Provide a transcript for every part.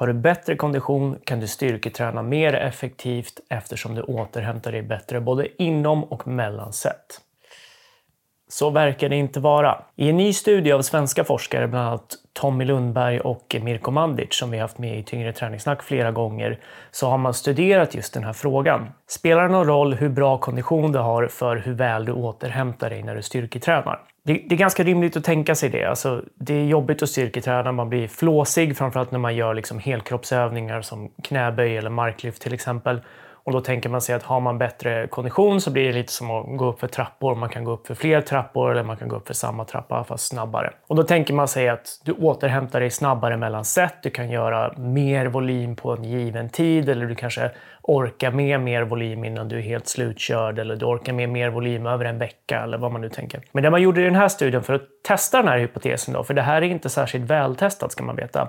Har du bättre kondition kan du styrketräna mer effektivt eftersom du återhämtar dig bättre både inom och mellan set. Så verkar det inte vara. I en ny studie av svenska forskare, bland annat Tommy Lundberg och Mirko Mandic, som vi haft med i Tyngre träningssnack flera gånger, så har man studerat just den här frågan. Spelar det någon roll hur bra kondition du har för hur väl du återhämtar dig när du styrketränar? Det, det är ganska rimligt att tänka sig det. Alltså, det är jobbigt att styrketräna, man blir flåsig, framförallt när man gör liksom helkroppsövningar som knäböj eller marklyft till exempel. Och då tänker man sig att har man bättre kondition så blir det lite som att gå upp för trappor. Man kan gå upp för fler trappor eller man kan gå upp för samma trappa fast snabbare. Och då tänker man sig att du återhämtar dig snabbare mellan set. Du kan göra mer volym på en given tid eller du kanske orkar med mer volym innan du är helt slutkörd eller du orkar med mer volym över en vecka eller vad man nu tänker. Men det man gjorde i den här studien för att testa den här hypotesen då, för det här är inte särskilt vältestat ska man veta,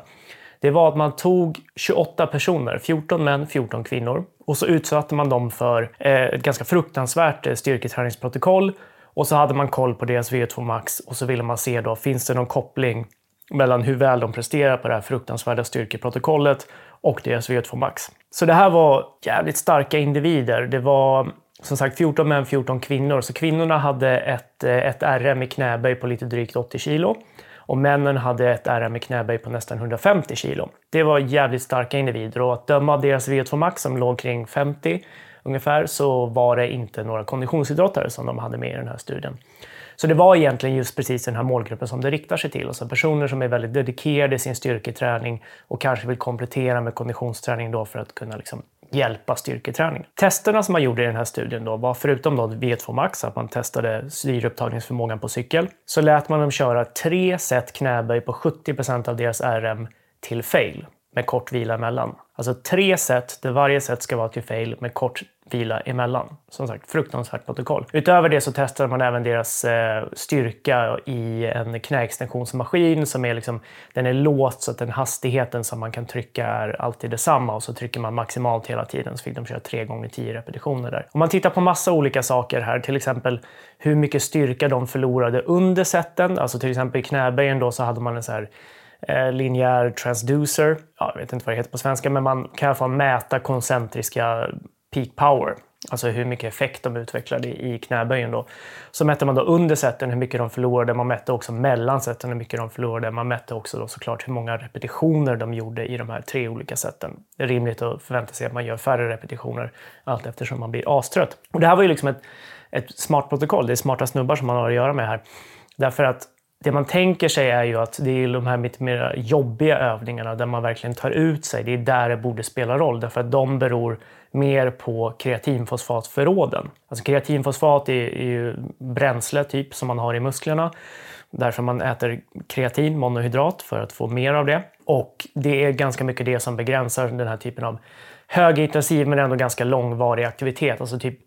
det var att man tog 28 personer, 14 män, 14 kvinnor, och så utsatte man dem för eh, ett ganska fruktansvärt eh, styrketräningsprotokoll. Och så hade man koll på deras VO2 max och så ville man se då, finns det någon koppling mellan hur väl de presterar på det här fruktansvärda styrkeprotokollet och deras VO2 max. Så det här var jävligt starka individer. Det var som sagt 14 män, 14 kvinnor. Så kvinnorna hade ett, eh, ett RM i knäböj på lite drygt 80 kilo och männen hade ett RM i knäböj på nästan 150 kilo. Det var jävligt starka individer och att döma av deras VO2 max som låg kring 50 ungefär så var det inte några konditionsidrottare som de hade med i den här studien. Så det var egentligen just precis den här målgruppen som det riktar sig till. Alltså personer som är väldigt dedikerade i sin styrketräning och kanske vill komplettera med konditionsträning då för att kunna liksom hjälpa styrketräning. Testerna som man gjorde i den här studien då var förutom då V2 Max, att man testade syreupptagningsförmågan på cykel, så lät man dem köra tre set knäböj på 70% av deras RM till fail med kort vila emellan. Alltså tre set där varje set ska vara till fail med kort vila emellan. Som sagt, fruktansvärt protokoll. Utöver det så testade man även deras eh, styrka i en knäextensionsmaskin som är liksom, den är låst så att den hastigheten som man kan trycka är alltid detsamma och så trycker man maximalt hela tiden så fick de köra 3 gånger 10 repetitioner där. Om man tittar på massa olika saker här, till exempel hur mycket styrka de förlorade under seten, alltså till exempel i knäböjen då så hade man en så här Eh, linjär transducer. Ja, jag vet inte vad det heter på svenska, men man kan i alla fall mäta koncentriska peak power. Alltså hur mycket effekt de utvecklade i knäböjen. Då. Så mätte man då under seten hur mycket de förlorade. Man mätte också mellan seten hur mycket de förlorade. Man mätte också då såklart hur många repetitioner de gjorde i de här tre olika seten. Det är rimligt att förvänta sig att man gör färre repetitioner allt eftersom man blir astrött. Och det här var ju liksom ett, ett smart protokoll. Det är smarta snubbar som man har att göra med här. Därför att det man tänker sig är ju att det är de här lite mer jobbiga övningarna där man verkligen tar ut sig. Det är där det borde spela roll därför att de beror mer på kreatinfosfatförråden. Alltså kreatinfosfat är, är ju bränsle typ som man har i musklerna. Därför man äter kreatin, monohydrat, för att få mer av det. Och det är ganska mycket det som begränsar den här typen av högintensiv men ändå ganska långvarig aktivitet. Alltså typ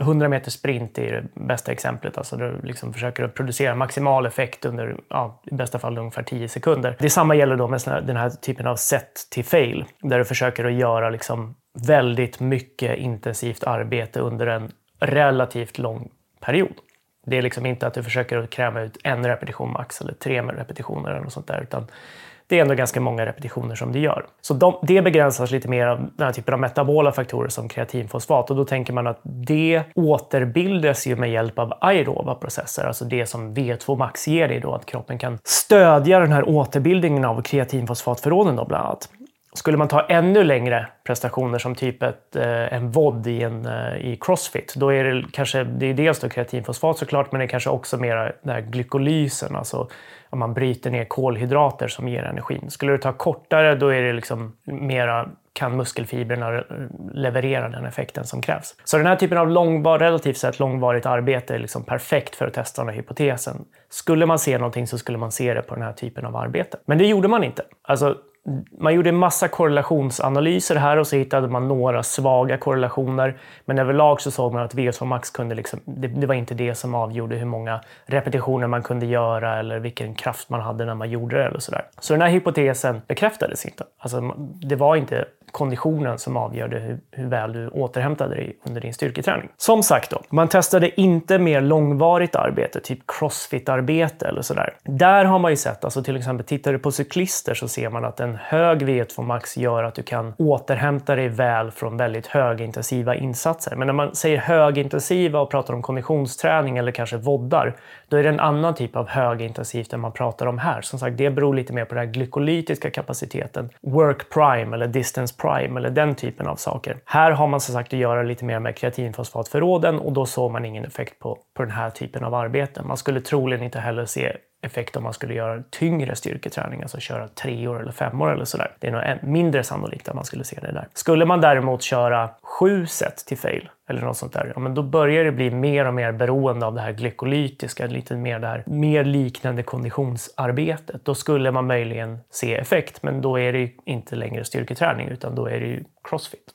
100 meter sprint är det bästa exemplet. Alltså du liksom försöker att producera maximal effekt under ja, i bästa fall ungefär 10 sekunder. Detsamma gäller då med den här typen av set till fail där du försöker att göra liksom väldigt mycket intensivt arbete under en relativt lång period. Det är liksom inte att du försöker att kräva ut en repetition max eller tre repetitioner eller något sånt där, utan det är ändå ganska många repetitioner som det gör. Så de, det begränsas lite mer av den här typen av metabola faktorer som kreatinfosfat och då tänker man att det återbildas ju med hjälp av aeroba processer, alltså det som V2 Max ger dig då, att kroppen kan stödja den här återbildningen av kreatinfosfatförråden då bland annat. Skulle man ta ännu längre prestationer som typ ett, eh, en VOD i, en, eh, i Crossfit, då är det kanske, det är dels då kreatinfosfat såklart, men det är kanske också mer den här glykolysen, alltså om man bryter ner kolhydrater som ger energin. Skulle du ta kortare, då är det liksom mera kan muskelfibrerna eh, leverera den effekten som krävs. Så den här typen av långvar, relativt sett långvarigt arbete är liksom perfekt för att testa den här hypotesen. Skulle man se någonting så skulle man se det på den här typen av arbete. Men det gjorde man inte. Alltså, man gjorde en massa korrelationsanalyser här och så hittade man några svaga korrelationer. Men överlag så såg man att VO2 max kunde liksom, det, det, var inte det som avgjorde hur många repetitioner man kunde göra eller vilken kraft man hade när man gjorde det eller sådär. Så den här hypotesen bekräftades inte. Alltså, det var inte konditionen som avgjorde hur, hur väl du återhämtade dig under din styrketräning. Som sagt då, man testade inte mer långvarigt arbete, typ crossfit-arbete eller sådär. Där har man ju sett, alltså till exempel tittar du på cyklister så ser man att en en hög V2 max gör att du kan återhämta dig väl från väldigt högintensiva insatser. Men när man säger högintensiva och pratar om konditionsträning eller kanske voddar, då är det en annan typ av högintensivt än man pratar om här. Som sagt, det beror lite mer på den här glykolytiska kapaciteten. Work prime eller distance prime eller den typen av saker. Här har man som sagt att göra lite mer med kreatinfosfatförråden och då såg man ingen effekt på, på den här typen av arbete. Man skulle troligen inte heller se effekt om man skulle göra tyngre styrketräning, alltså köra tre år eller fem år eller sådär. Det är nog mindre sannolikt att man skulle se det där. Skulle man däremot köra sju set till fail eller något sånt där, ja, men då börjar det bli mer och mer beroende av det här glykolytiska, lite mer det här mer liknande konditionsarbetet. Då skulle man möjligen se effekt, men då är det ju inte längre styrketräning utan då är det ju crossfit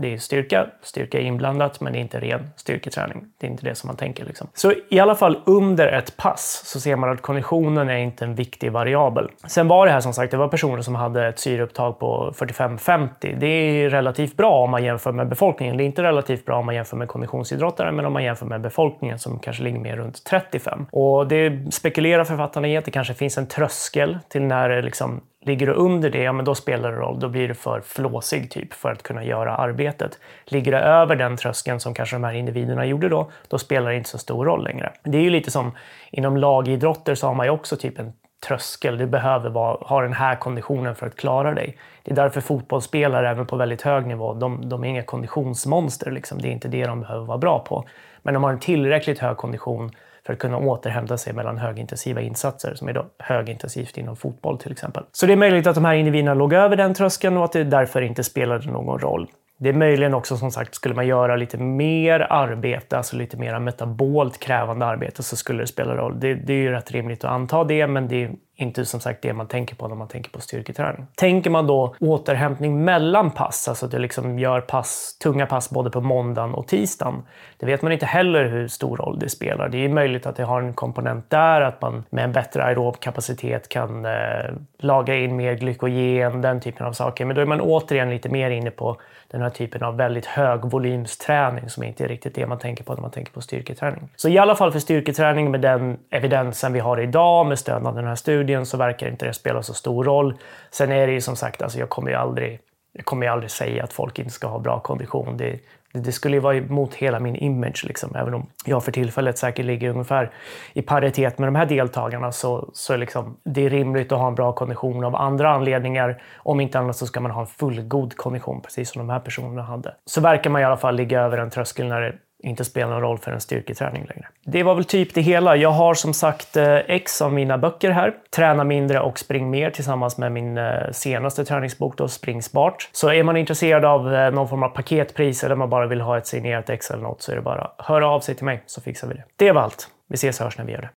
det är styrka, styrka är inblandat, men det är inte ren styrketräning. Det är inte det som man tänker. Liksom. Så i alla fall under ett pass så ser man att konditionen är inte en viktig variabel. Sen var det här som sagt, det var personer som hade ett syreupptag på 45-50. Det är relativt bra om man jämför med befolkningen. Det är inte relativt bra om man jämför med konditionsidrottare, men om man jämför med befolkningen som kanske ligger mer runt 35. Och det spekulerar författarna i att det kanske finns en tröskel till när det liksom Ligger du under det, ja men då spelar det roll. Då blir du för flåsig typ för att kunna göra arbetet. Ligger du över den tröskeln som kanske de här individerna gjorde då, då spelar det inte så stor roll längre. Det är ju lite som inom lagidrotter så har man ju också typ en tröskel. Du behöver vara, ha den här konditionen för att klara dig. Det är därför fotbollsspelare, även på väldigt hög nivå, de, de är inga konditionsmonster. Liksom. Det är inte det de behöver vara bra på. Men de har en tillräckligt hög kondition för att kunna återhämta sig mellan högintensiva insatser, som är då högintensivt inom fotboll till exempel. Så det är möjligt att de här individerna låg över den tröskeln och att det därför inte spelade någon roll. Det är möjligen också som sagt, skulle man göra lite mer arbete, alltså lite mer metabolt krävande arbete, så skulle det spela roll. Det, det är ju rätt rimligt att anta det, men det är inte som sagt det man tänker på när man tänker på styrketräning. Tänker man då återhämtning mellan pass, alltså att du liksom gör pass, tunga pass både på måndagen och tisdagen. Det vet man inte heller hur stor roll det spelar. Det är möjligt att det har en komponent där, att man med en bättre aerob kapacitet kan eh, lagra in mer glykogen, den typen av saker. Men då är man återigen lite mer inne på den här typen av väldigt hög volymsträning som inte är riktigt det man tänker på när man tänker på styrketräning. Så i alla fall för styrketräning med den evidensen vi har idag med stöd av den här studien så verkar inte det spela så stor roll. Sen är det ju som sagt, alltså jag kommer ju aldrig jag kommer ju aldrig säga att folk inte ska ha bra kondition. Det, det skulle ju vara emot hela min image, liksom. även om jag för tillfället säkert ligger ungefär i paritet med de här deltagarna så, så liksom, det är rimligt att ha en bra kondition av andra anledningar. Om inte annat så ska man ha en fullgod kondition, precis som de här personerna hade. Så verkar man i alla fall ligga över en tröskel när det inte spelar någon roll för en styrketräning längre. Det var väl typ det hela. Jag har som sagt eh, X av mina böcker här. Träna mindre och spring mer tillsammans med min eh, senaste träningsbok då, Spring Smart. Så är man intresserad av eh, någon form av paketpris eller man bara vill ha ett signerat X eller något så är det bara att höra av sig till mig så fixar vi det. Det var allt. Vi ses och hörs när vi gör det.